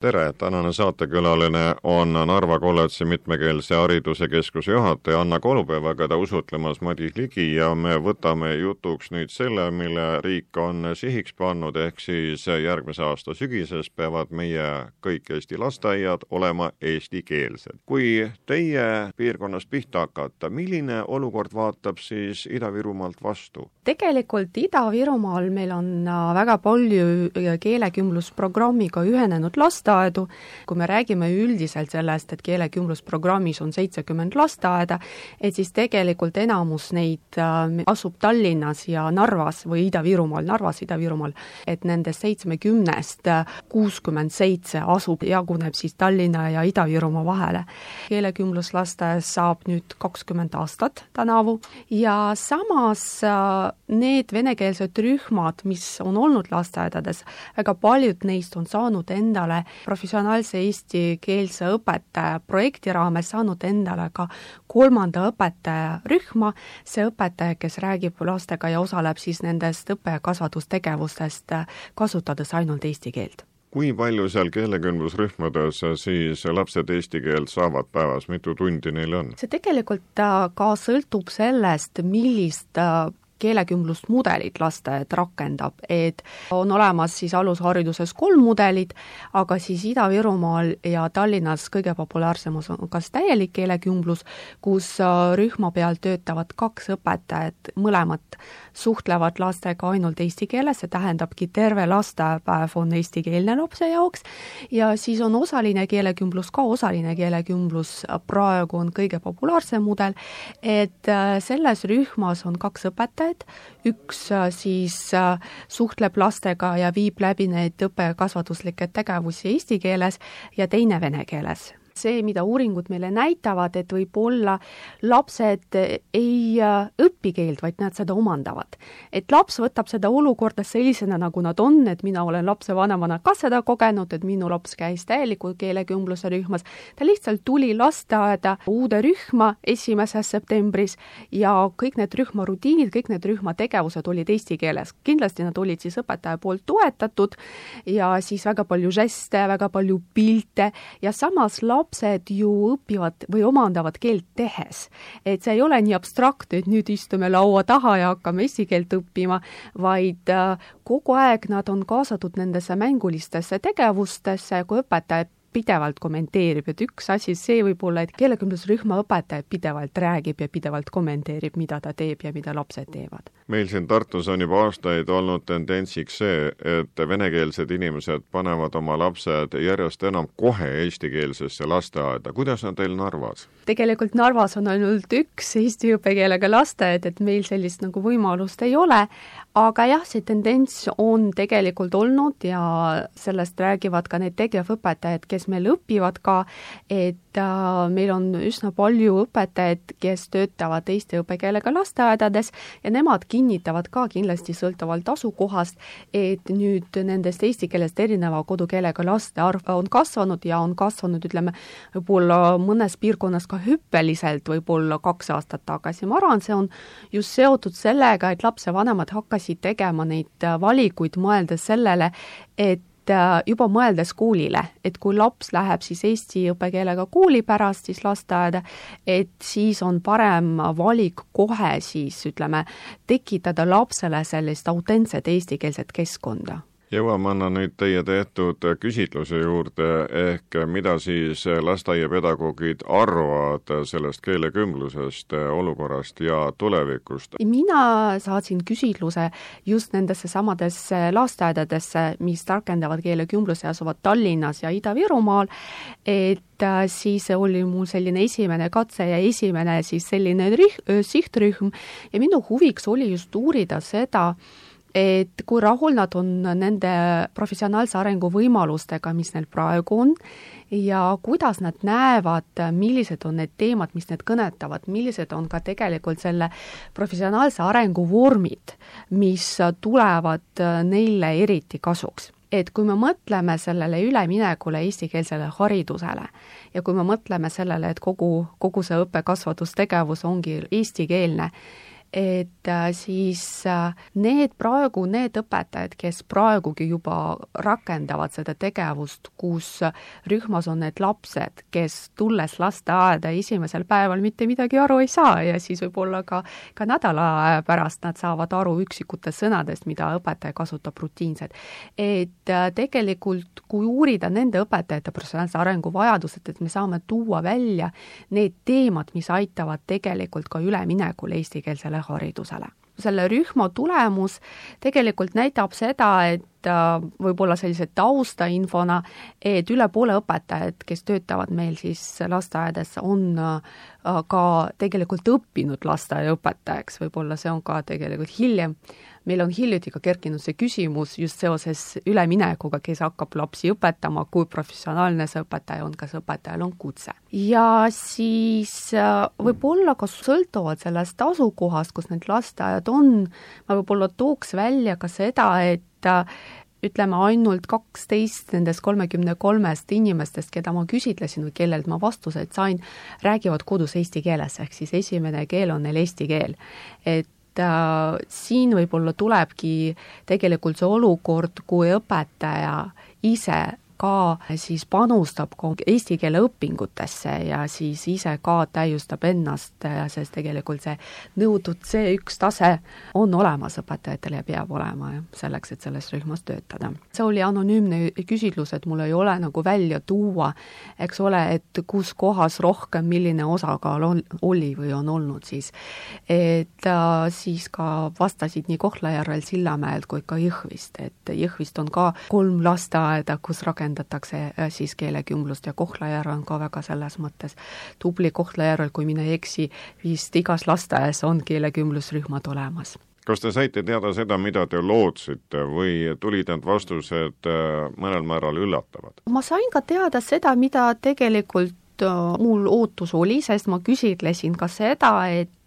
tere, tänane saatekülaline on Narva kolledži mitmekeelse hariduse keskuse juhataja Anna Kolupäev, ta usutlemas Madis Ligi ja me võtame jutuks nüüd selle, mille riik on sihiks pannud, ehk siis järgmise aasta sügises peavad meie kõik Eesti lasteaiad olema eestikeelsed. kui teie piirkonnas pihta hakata, milline olukord vaatab siis Ida-Virumaalt vastu? tegelikult Ida-Virumaal meil on väga palju keelekümblusprogrammiga ühenenud lasteaedu, lasteaedu, kui me räägime üldiselt sellest, et keelekümblusprogrammis on seitsekümmend lasteaeda, et siis tegelikult enamus neid äh, asub Tallinnas ja Narvas või Ida-Virumaal, Narvas, Ida-Virumaal, et nendest seitsmekümnest äh, kuuskümmend seitse asub, jaguneb siis Tallinna ja Ida-Virumaa vahele. keelekümbluslasteaias saab nüüd kakskümmend aastat tänavu ja samas äh, need venekeelsed rühmad, mis on olnud lasteaedades, väga paljud neist on saanud endale professionaalse eestikeelse õpetaja projekti raames saanud endale ka kolmanda õpetajarühma, see õpetaja, kes räägib lastega ja osaleb siis nendest õppe- ja kasvatustegevustest, kasutades ainult eesti keelt. Kui palju seal keelekümblusrühmades siis lapsed eesti keelt saavad päevas, mitu tundi neil on? see tegelikult äh, ka sõltub sellest, millist keelekümblusmudelit lasteaed rakendab, et on olemas siis alushariduses kolm mudelit, aga siis Ida-Virumaal ja Tallinnas kõige populaarsemas on kas täielik keelekümblus, kus äh, rühma peal töötavad kaks õpetajat, mõlemad suhtlevad lastega ainult eesti keeles, see tähendabki terve lastepäev on eestikeelne lapse jaoks, ja siis on osaline keelekümblus ka, osaline keelekümblus praegu on kõige populaarsem mudel, et äh, selles rühmas on kaks õpetajat, õpetajad, üks äh, siis äh, suhtleb lastega ja viib läbi neid õppe- ja kasvatuslikke tegevusi eesti keeles ja teine vene keeles see, mida uuringud meile näitavad, et võib-olla lapsed ei äh, õpi keelt, vaid nad seda omandavad. et laps võtab seda olukorda sellisena, nagu nad on, et mina olen lapsevanemana ka seda kogenud, et minu laps käis täieliku keelekümbluse rühmas, ta lihtsalt tuli lasteaeda uude rühma esimeses septembris ja kõik need rühma rutiinid, kõik need rühma tegevused olid eesti keeles. kindlasti nad olid siis õpetaja poolt toetatud ja siis väga palju žeste, väga palju pilte ja samas laps lapsed ju õpivad või omandavad keelt tehes. et see ei ole nii abstraktne, et nüüd istume laua taha ja hakkame eesti keelt õppima, vaid äh, kogu aeg nad on kaasatud nendesse mängulistesse tegevustesse, kui õpetaja pidevalt kommenteerib, et üks asi, see võib olla, et keelekümblusrühma õpetaja pidevalt räägib ja pidevalt kommenteerib, mida ta teeb ja mida lapsed teevad. meil siin Tartus on juba aastaid olnud tendentsiks see, et venekeelsed inimesed panevad oma lapsed järjest enam kohe eestikeelsesse lasteaeda, kuidas on teil Narvas? tegelikult Narvas on ainult üks eesti õppekeelega lasteaed, et meil sellist nagu võimalust ei ole, aga jah, see tendents on tegelikult olnud ja sellest räägivad ka need tegevõpetajad, kes meil õpivad ka, et meil on üsna palju õpetajaid, kes töötavad eesti õppekeelega lasteaedades ja nemad kinnitavad ka kindlasti sõltuvalt asukohast, et nüüd nendest eesti keelest erineva kodukeelega laste arv on kasvanud ja on kasvanud, ütleme, võib-olla mõnes piirkonnas ka hüppeliselt, võib-olla kaks aastat tagasi, ma arvan, see on just seotud sellega, et lapsevanemad hakkasid tegema neid valikuid, mõeldes sellele, et äh, juba mõeldes koolile, et kui laps läheb siis eesti õppekeelega kooli pärast siis lasteaeda, et siis on parem valik kohe siis ütleme, tekitada lapsele sellist autentset eestikeelset keskkonda jõuame, Anna, nüüd teie tehtud küsitluse juurde, ehk mida siis lasteaiapedagoogid arvavad sellest keelekümblusest, olukorrast ja tulevikust? mina saatsin küsitluse just nendesse samadesse lasteaedadesse, mis rakendavad keelekümbluse ja asuvad Tallinnas ja Ida-Virumaal, et äh, siis oli mul selline esimene katse ja esimene siis selline rühm, sihtrühm ja minu huviks oli just uurida seda, et kui rahul nad on nende professionaalse arengu võimalustega, mis neil praegu on, ja kuidas nad näevad, millised on need teemad, mis need kõnetavad, millised on ka tegelikult selle professionaalse arengu vormid, mis tulevad neile eriti kasuks. Et kui me mõtleme sellele üleminekule eestikeelsele haridusele ja kui me mõtleme sellele, et kogu, kogu see õppe-kasvatustegevus ongi eestikeelne, et äh, siis äh, need praegu, need õpetajad, kes praegugi juba rakendavad seda tegevust, kus rühmas on need lapsed, kes tulles lasteaeda esimesel päeval mitte midagi aru ei saa ja siis võib-olla ka, ka nädala pärast nad saavad aru üksikutest sõnadest, mida õpetaja kasutab rutiinselt. et äh, tegelikult, kui uurida nende õpetajate professionaalse arengu vajadused, et me saame tuua välja need teemad, mis aitavad tegelikult ka üleminekul eestikeelsele haridusele. selle rühma tulemus tegelikult näitab seda, et võib-olla sellise taustainfona, et üle poole õpetajad, kes töötavad meil siis lasteaedades, on äh, ka tegelikult õppinud lasteaiaõpetajaks, võib-olla see on ka tegelikult hiljem. Meil on hiljuti ka kerkinud see küsimus just seoses üleminekuga, kes hakkab lapsi õpetama, kui professionaalne see õpetaja on, kas õpetajal on kutse. ja siis äh, võib-olla ka sõltuvalt sellest asukohast, kus need lasteaiad on, ma võib-olla tooks välja ka seda, et äh, ütleme, ainult kaksteist nendest kolmekümne kolmest inimestest, keda ma küsitlesin või kellelt ma vastuseid sain, räägivad kodus eesti keeles, ehk siis esimene keel on neil eesti keel. et äh, siin võib-olla tulebki tegelikult see olukord, kui õpetaja ise ka siis panustab ka eesti keele õpingutesse ja siis ise ka täiustab ennast, sest tegelikult see nõutud C1 tase on olemas õpetajatel ja peab olema selleks, et selles rühmas töötada. see oli anonüümne küsitlus, et mul ei ole nagu välja tuua, eks ole, et kus kohas rohkem, milline osakaal on, oli või on olnud siis. et äh, siis ka vastasid nii Kohtla-Järvel, Sillamäelt kui ka Jõhvist, et Jõhvist on ka kolm lasteaeda, kus rakendatakse rakendatakse äh, siis keelekümblust ja Kohtla-Järve on ka väga selles mõttes tubli, Kohtla-Järvel, kui mina ei eksi, vist igas lasteaias on keelekümblusrühmad olemas. Kas te saite teada seda, mida te lootsite või tulid need vastused äh, mõnel määral üllatavad? ma sain ka teada seda, mida tegelikult äh, mul ootus oli, sest ma küsitlesin ka seda, et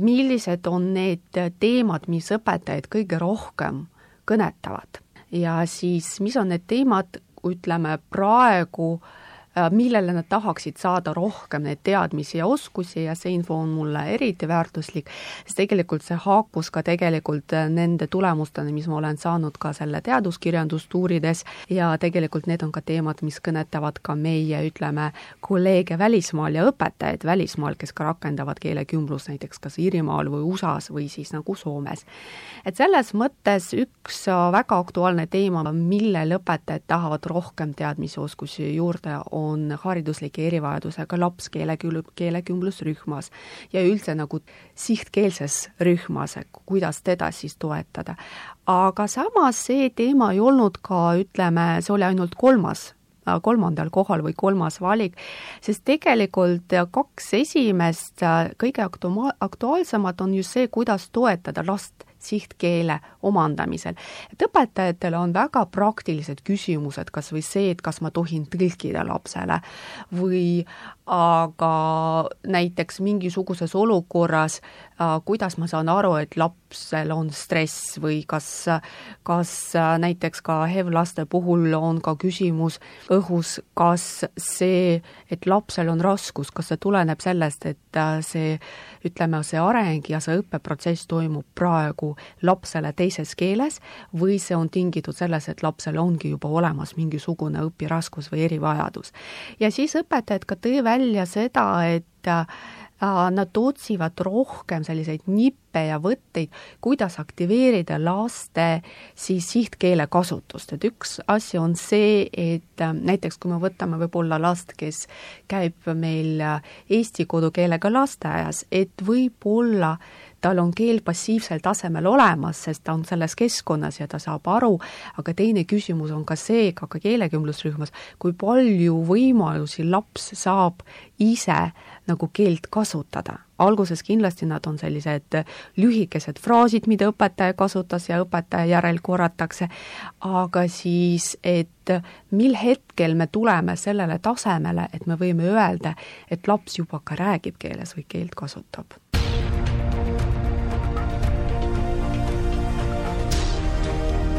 millised on need teemad, mis õpetajaid kõige rohkem kõnetavad ja siis mis on need teemad, ütleme praegu äh, millele nad tahaksid saada rohkem neid teadmisi ja oskusi ja see info on mulle eriti väärtuslik, sest tegelikult see haakus ka tegelikult äh, nende tulemusteni, mis ma olen saanud ka selle teaduskirjandust uurides ja tegelikult need on ka teemad, mis kõnetavad ka meie, ütleme, kolleege välismaal ja õpetajaid välismaal, kes ka rakendavad keelekümblust näiteks kas Iirimaal või USA-s või siis nagu Soomes. et selles mõttes üks äh, väga aktuaalne teema, millel õpetajad tahavad rohkem teadmisi, oskusi juurde, on on hariduslike erivajadusega laps keelekül-, keelekümblusrühmas ja üldse nagu sihtkeelses rühmas, kuidas teda siis toetada. aga samas see teema ei olnud ka, ütleme, see oli ainult kolmas kolmandal kohal või kolmas valik, sest tegelikult kaks esimest kõige aktu-, aktuaalsemad on just see, kuidas toetada last sihtkeele omandamisel. et õpetajatel on väga praktilised küsimused, kas või see, et kas ma tohin tõlkida lapsele või aga näiteks mingisuguses olukorras, äh, kuidas ma saan aru, et lapsel on stress või kas, kas äh, näiteks ka HEV-laste puhul on ka küsimus õhus, kas see, et lapsel on raskus, kas see tuleneb sellest, et äh, see ütleme, see areng ja see õppeprotsess toimub praegu lapsele teises keeles või see on tingitud selles, et lapsel ongi juba olemas mingisugune õpiraskus või erivajadus. ja siis õpetajad ka tõi välja välja seda, et äh, nad otsivad rohkem selliseid nippe ja võtteid, kuidas aktiveerida laste siis sihtkeele kasutust, et üks asi on see, et äh, näiteks kui me võtame võib-olla last, kes käib meil äh, eesti kodukeelega lasteaias, et võib-olla tal on keel passiivsel tasemel olemas, sest ta on selles keskkonnas ja ta saab aru, aga teine küsimus on ka see, ka keelekümblusrühmas, kui palju võimalusi laps saab ise nagu keelt kasutada. alguses kindlasti nad on sellised lühikesed fraasid, mida õpetaja kasutas ja õpetaja järel korratakse, aga siis, et mil hetkel me tuleme sellele tasemele, et me võime öelda, et laps juba ka räägib keeles või keelt kasutab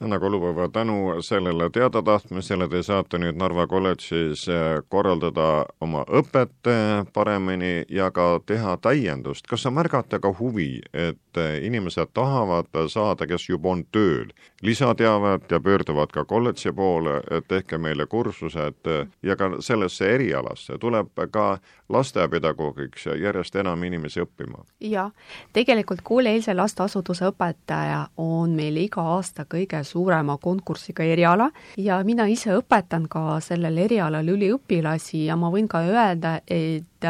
Anna Kolupäeva, tänu sellele teadatahtmisele te saate nüüd Narva kolledžis eh, korraldada oma õpet eh, paremini ja ka teha täiendust. kas sa märgate ka huvi, et eh, inimesed tahavad saada, kes juba on tööl, lisateavet ja pöörduvad ka kolledži poole, et tehke meile kursused ja ka sellesse erialasse tuleb ka lasteaiapedagoogiks järjest enam inimesi õppima? jah, tegelikult koolieelse lasteasutuse õpetaja on meil iga aasta kõige suurema konkursiga eriala ja mina ise õpetan ka sellel erialal üliõpilasi ja ma võin ka öelda, et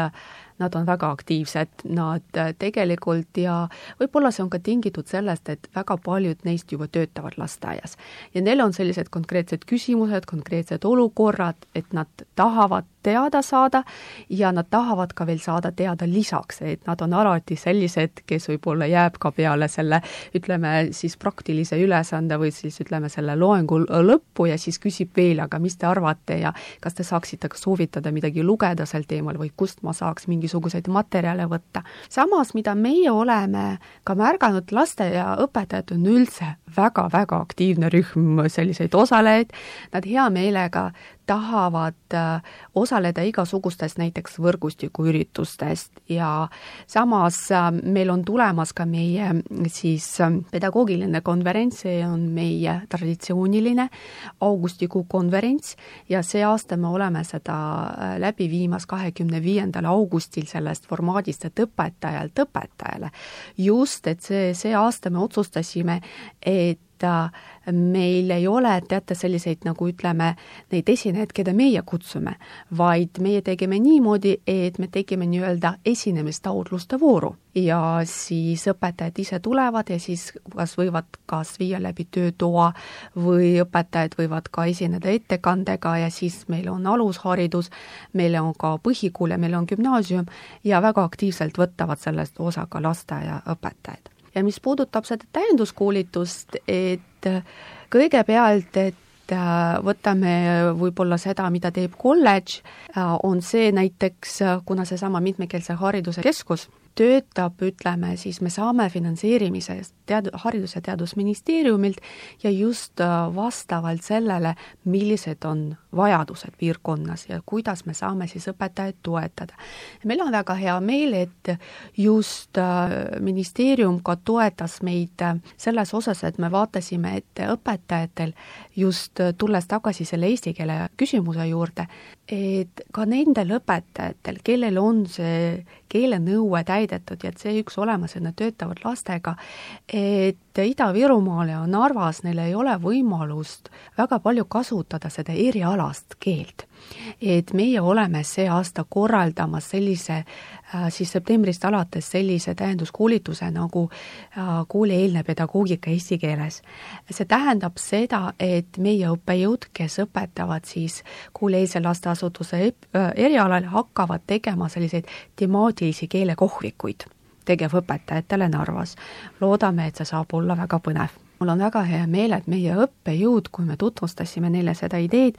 nad on väga aktiivsed, nad tegelikult ja võib-olla see on ka tingitud sellest, et väga paljud neist juba töötavad lasteaias. ja neil on sellised konkreetsed küsimused, konkreetsed olukorrad, et nad tahavad teada saada ja nad tahavad ka veel saada teada lisaks, et nad on alati sellised, kes võib-olla jääb ka peale selle, ütleme siis praktilise ülesande või siis ütleme selle loengu lõppu ja siis küsib veel, aga mis te arvate ja kas te saaksite ka soovitada midagi lugeda sel teemal või kust ma saaks mingi mingisuguseid materjale võtta. samas, mida meie oleme ka märganud, lasteaiaõpetajad on üldse väga-väga aktiivne rühm selliseid osalejaid, nad hea meelega tahavad äh, osaleda igasugustest näiteks võrgustikuüritustest ja samas äh, meil on tulemas ka meie siis äh, pedagoogiline konverents, see on meie traditsiooniline augustikuu konverents ja see aasta me oleme seda läbi viimas kahekümne viiendal augustil sellest formaadist, et õpetajalt õpetajale. just, et see, see aasta me otsustasime, et meil ei ole, teate, selliseid nagu ütleme, neid esinejaid, keda meie kutsume, vaid meie tegime niimoodi, et me tegime nii-öelda esinemistaotluste vooru. Ja siis õpetajad ise tulevad ja siis kas võivad kas viia läbi töötoa või õpetajad võivad ka esineda ettekandega ja siis meil on alusharidus, meil on ka põhikool ja meil on gümnaasium ja väga aktiivselt võtavad sellest osa ka lasteaiaõpetajad ja mis puudutab seda täienduskoolitust, et kõigepealt, et äh, võtame võib-olla seda, mida teeb kolledž, äh, on see näiteks, kuna seesama mitmekeelse hariduse keskus töötab, ütleme siis, me saame finantseerimise tead-, Haridus- ja Teadusministeeriumilt ja just äh, vastavalt sellele, millised on vajadused piirkonnas ja kuidas me saame siis õpetajaid toetada. meil on väga hea meel, et just äh, ministeerium ka toetas meid äh, selles osas, et me vaatasime, et õpetajatel just tulles tagasi selle eesti keele küsimuse juurde, et ka nendel õpetajatel, kellel on see keelenõue täidetud ja et see üks olemas, et nad töötavad lastega, et Ida-Virumaal ja Narvas neil ei ole võimalust väga palju kasutada seda erialast keelt. et meie oleme see aasta korraldamas sellise äh, siis septembrist alates sellise täienduskoolituse nagu äh, koolieelne pedagoogika eesti keeles. see tähendab seda, et meie õppejõud, kes õpetavad siis koolieelse lasteasutuse äh, erialal, hakkavad tegema selliseid temaatilisi keelekohvikuid tegevõpetajatele Narvas. loodame, et see saab olla väga põnev mul on väga hea meel, et meie õppejõud, kui me tutvustasime neile seda ideed,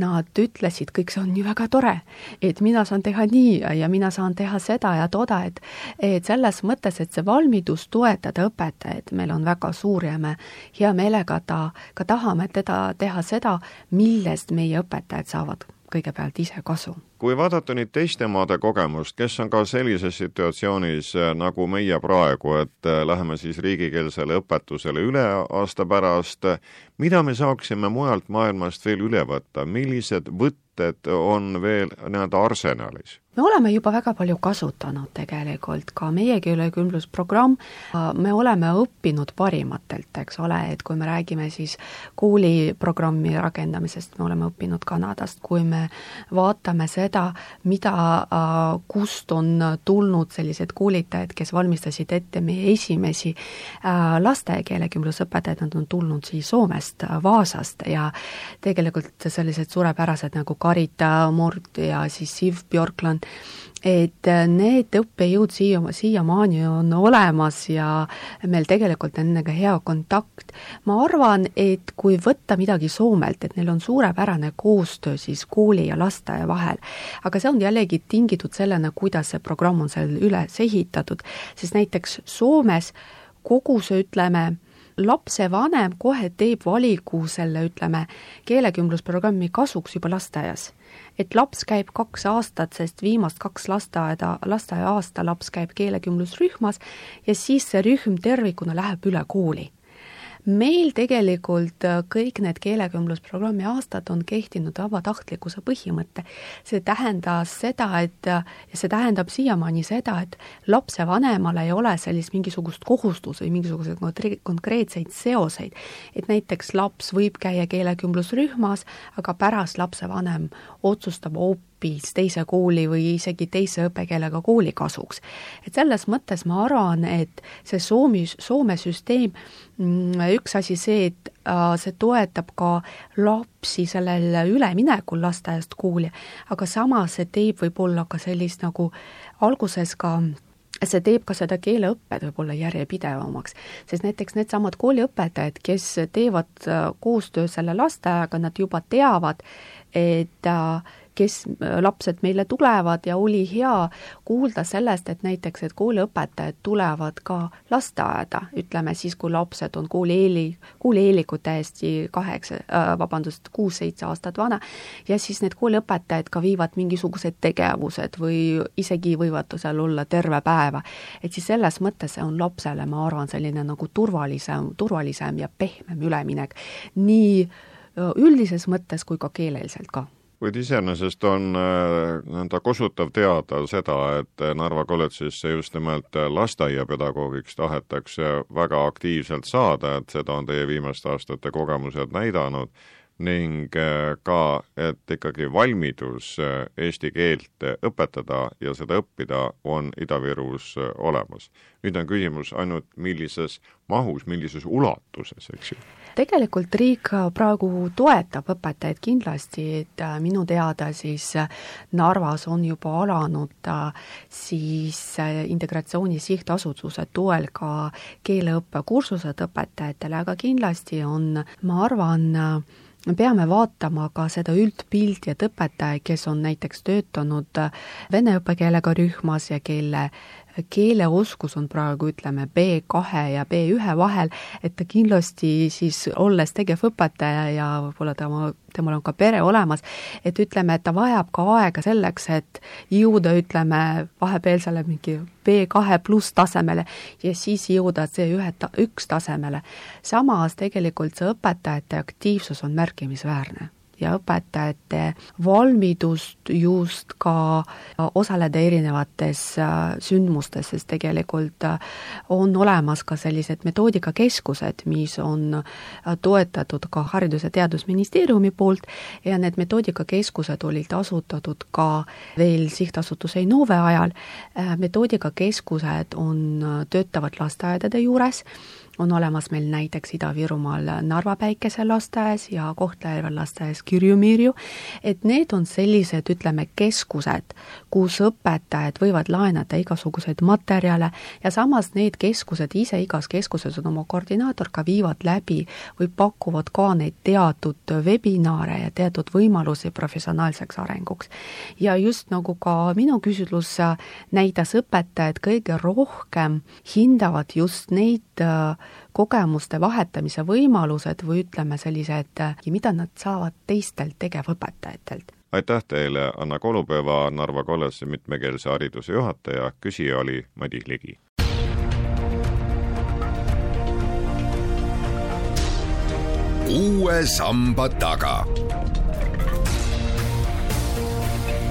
nad ütlesid, kõik see on nii väga tore, et mina saan teha nii ja mina saan teha seda ja toda, et et selles mõttes, et see valmidus toetada õpetajaid meil on väga suur ja me hea meelega ta, ka tahame teda teha seda, millest meie õpetajad saavad kõigepealt ise kasu. Kui vaadata nüüd teiste maade kogemust, kes on ka sellises situatsioonis äh, nagu meie praegu, et äh, läheme siis riigikeelsele õpetusele üle aasta pärast, mida me saaksime mujalt maailmast veel üle võtta, millised võtted on veel nii-öelda arsenalis? me oleme juba väga palju kasutanud tegelikult, ka meie keelekümblusprogramm, me oleme õppinud parimatelt, eks ole, et kui me räägime siis kooliprogrammi rakendamisest, me oleme õppinud Kanadast, kui me vaatame seda, seda, mida, äh, kust on tulnud sellised koolitajad, kes valmistasid ette meie esimesi äh, laste keelekümblusõpetajaid, nad on tulnud siis Soomest, Vaasast ja tegelikult sellised suurepärased nagu Karita Mord ja siis Siv Bjorkland, et äh, need õppejõud siia, siiamaani on olemas ja meil tegelikult on nendega hea kontakt. ma arvan, et kui võtta midagi Soomelt, et neil on suurepärane koostöö siis kooli ja lasteaia vahel, aga see on jällegi tingitud sellena, kuidas see programm on seal üles ehitatud, sest näiteks Soomes kogu see, ütleme, lapsevanem kohe teeb valigu selle, ütleme, keelekümblusprogrammi kasuks juba lasteaias. Et laps käib kaks aastat, sest viimast kaks lasteaeda, lasteaia-aasta laps käib keelekümblusrühmas ja siis see rühm tervikuna läheb üle kooli meil tegelikult äh, kõik need keelekümblusprogrammi aastad on kehtinud vabatahtlikkuse põhimõte. see tähendas seda, et äh, ja see tähendab siiamaani seda, et lapsevanemal ei ole sellist mingisugust kohustust või mingisuguseid konkreetseid seoseid. et näiteks laps võib käia keelekümblusrühmas, aga pärast lapsevanem otsustab hoopis hoopis teise kooli või isegi teise õppekeelega kooli kasuks. et selles mõttes ma arvan, et see Soomi, Soome süsteem, mm, üks asi see, et äh, see toetab ka lapsi sellel üleminekul lasteaiast kooli, aga samas see teeb võib-olla ka sellist nagu alguses ka see teeb ka seda keeleõpped võib-olla järjepidevamaks, sest näiteks needsamad kooliõpetajad, kes teevad äh, koostöö selle lasteaiaga, nad juba teavad, et äh, kes äh, lapsed meile tulevad ja oli hea kuulda sellest, et näiteks, et kooliõpetajad tulevad ka lasteaeda, ütleme siis, kui lapsed on koolieeli, koolieelikud täiesti kaheksa äh,, vabandust, kuus-seitse aastat vana, ja siis need kooliõpetajad ka viivad mingisugused tegevused või isegi võivad seal olla terve päeva. et siis selles mõttes see on lapsele, ma arvan, selline nagu turvalisem, turvalisem ja pehmem üleminek nii äh, üldises mõttes kui ka keeleliselt ka kuid iseenesest on äh, nõnda kosutav teada seda, et Narva kolledžisse just nimelt lasteaiapedagoogiks tahetakse väga aktiivselt saada, et seda on teie viimaste aastate kogemused näidanud ning äh, ka, et ikkagi valmidus äh, eesti keelt õpetada ja seda õppida on Ida-Virus olemas. nüüd on küsimus ainult, millises mahus, millises ulatuses, eks ju tegelikult riik praegu toetab õpetajaid kindlasti, et äh, minu teada siis äh, Narvas on juba alanud äh, siis Integratsiooni Sihtasutuse toel ka keeleõppekursused õpetajatele, aga kindlasti on, ma arvan, me peame vaatama ka seda üldpilti, et õpetajaid, kes on näiteks töötanud vene õppekeelega rühmas ja kelle keeleoskus on praegu ütleme B2 ja B1 vahel, et ta kindlasti siis olles tegevõpetaja ja võib-olla tema, temal on ka pere olemas, et ütleme, et ta vajab ka aega selleks, et jõuda, ütleme, vahepealsele mingi B2 pluss tasemele ja siis jõuda C1 üks tasemele. samas tegelikult see õpetajate aktiivsus on märkimisväärne ja õpetajate valmidust just ka osaleda erinevates äh, sündmustes, sest tegelikult äh, on olemas ka sellised metoodikakeskused, mis on äh, toetatud ka Haridus- ja Teadusministeeriumi poolt ja need metoodikakeskused olid asutatud ka veel sihtasutuse Innove ajal. metoodikakeskused on, töötavad lasteaedade juures on olemas meil näiteks Ida-Virumaal Narva päikeselasteaias ja Kohtla-Järvel lasteaias Kirju-Mirju, et need on sellised, ütleme, keskused, kus õpetajad võivad laenata igasuguseid materjale ja samas need keskused ise, igas keskuses on oma koordinaator, ka viivad läbi või pakuvad ka neid teatud webinaare ja teatud võimalusi professionaalseks arenguks. ja just nagu ka minu küsitlus näitas, õpetajad kõige rohkem hindavad just neid äh, kogemuste vahetamise võimalused või ütleme, sellised, mida nad saavad teistelt tegevõpetajatelt. aitäh teile, Anna Kolupäeva, Narva kolledži mitmekeelse hariduse juhataja, küsija oli Madis Ligi. uue samba taga.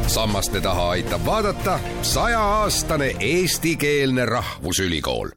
sammaste taha aitab vaadata sajaaastane eestikeelne rahvusülikool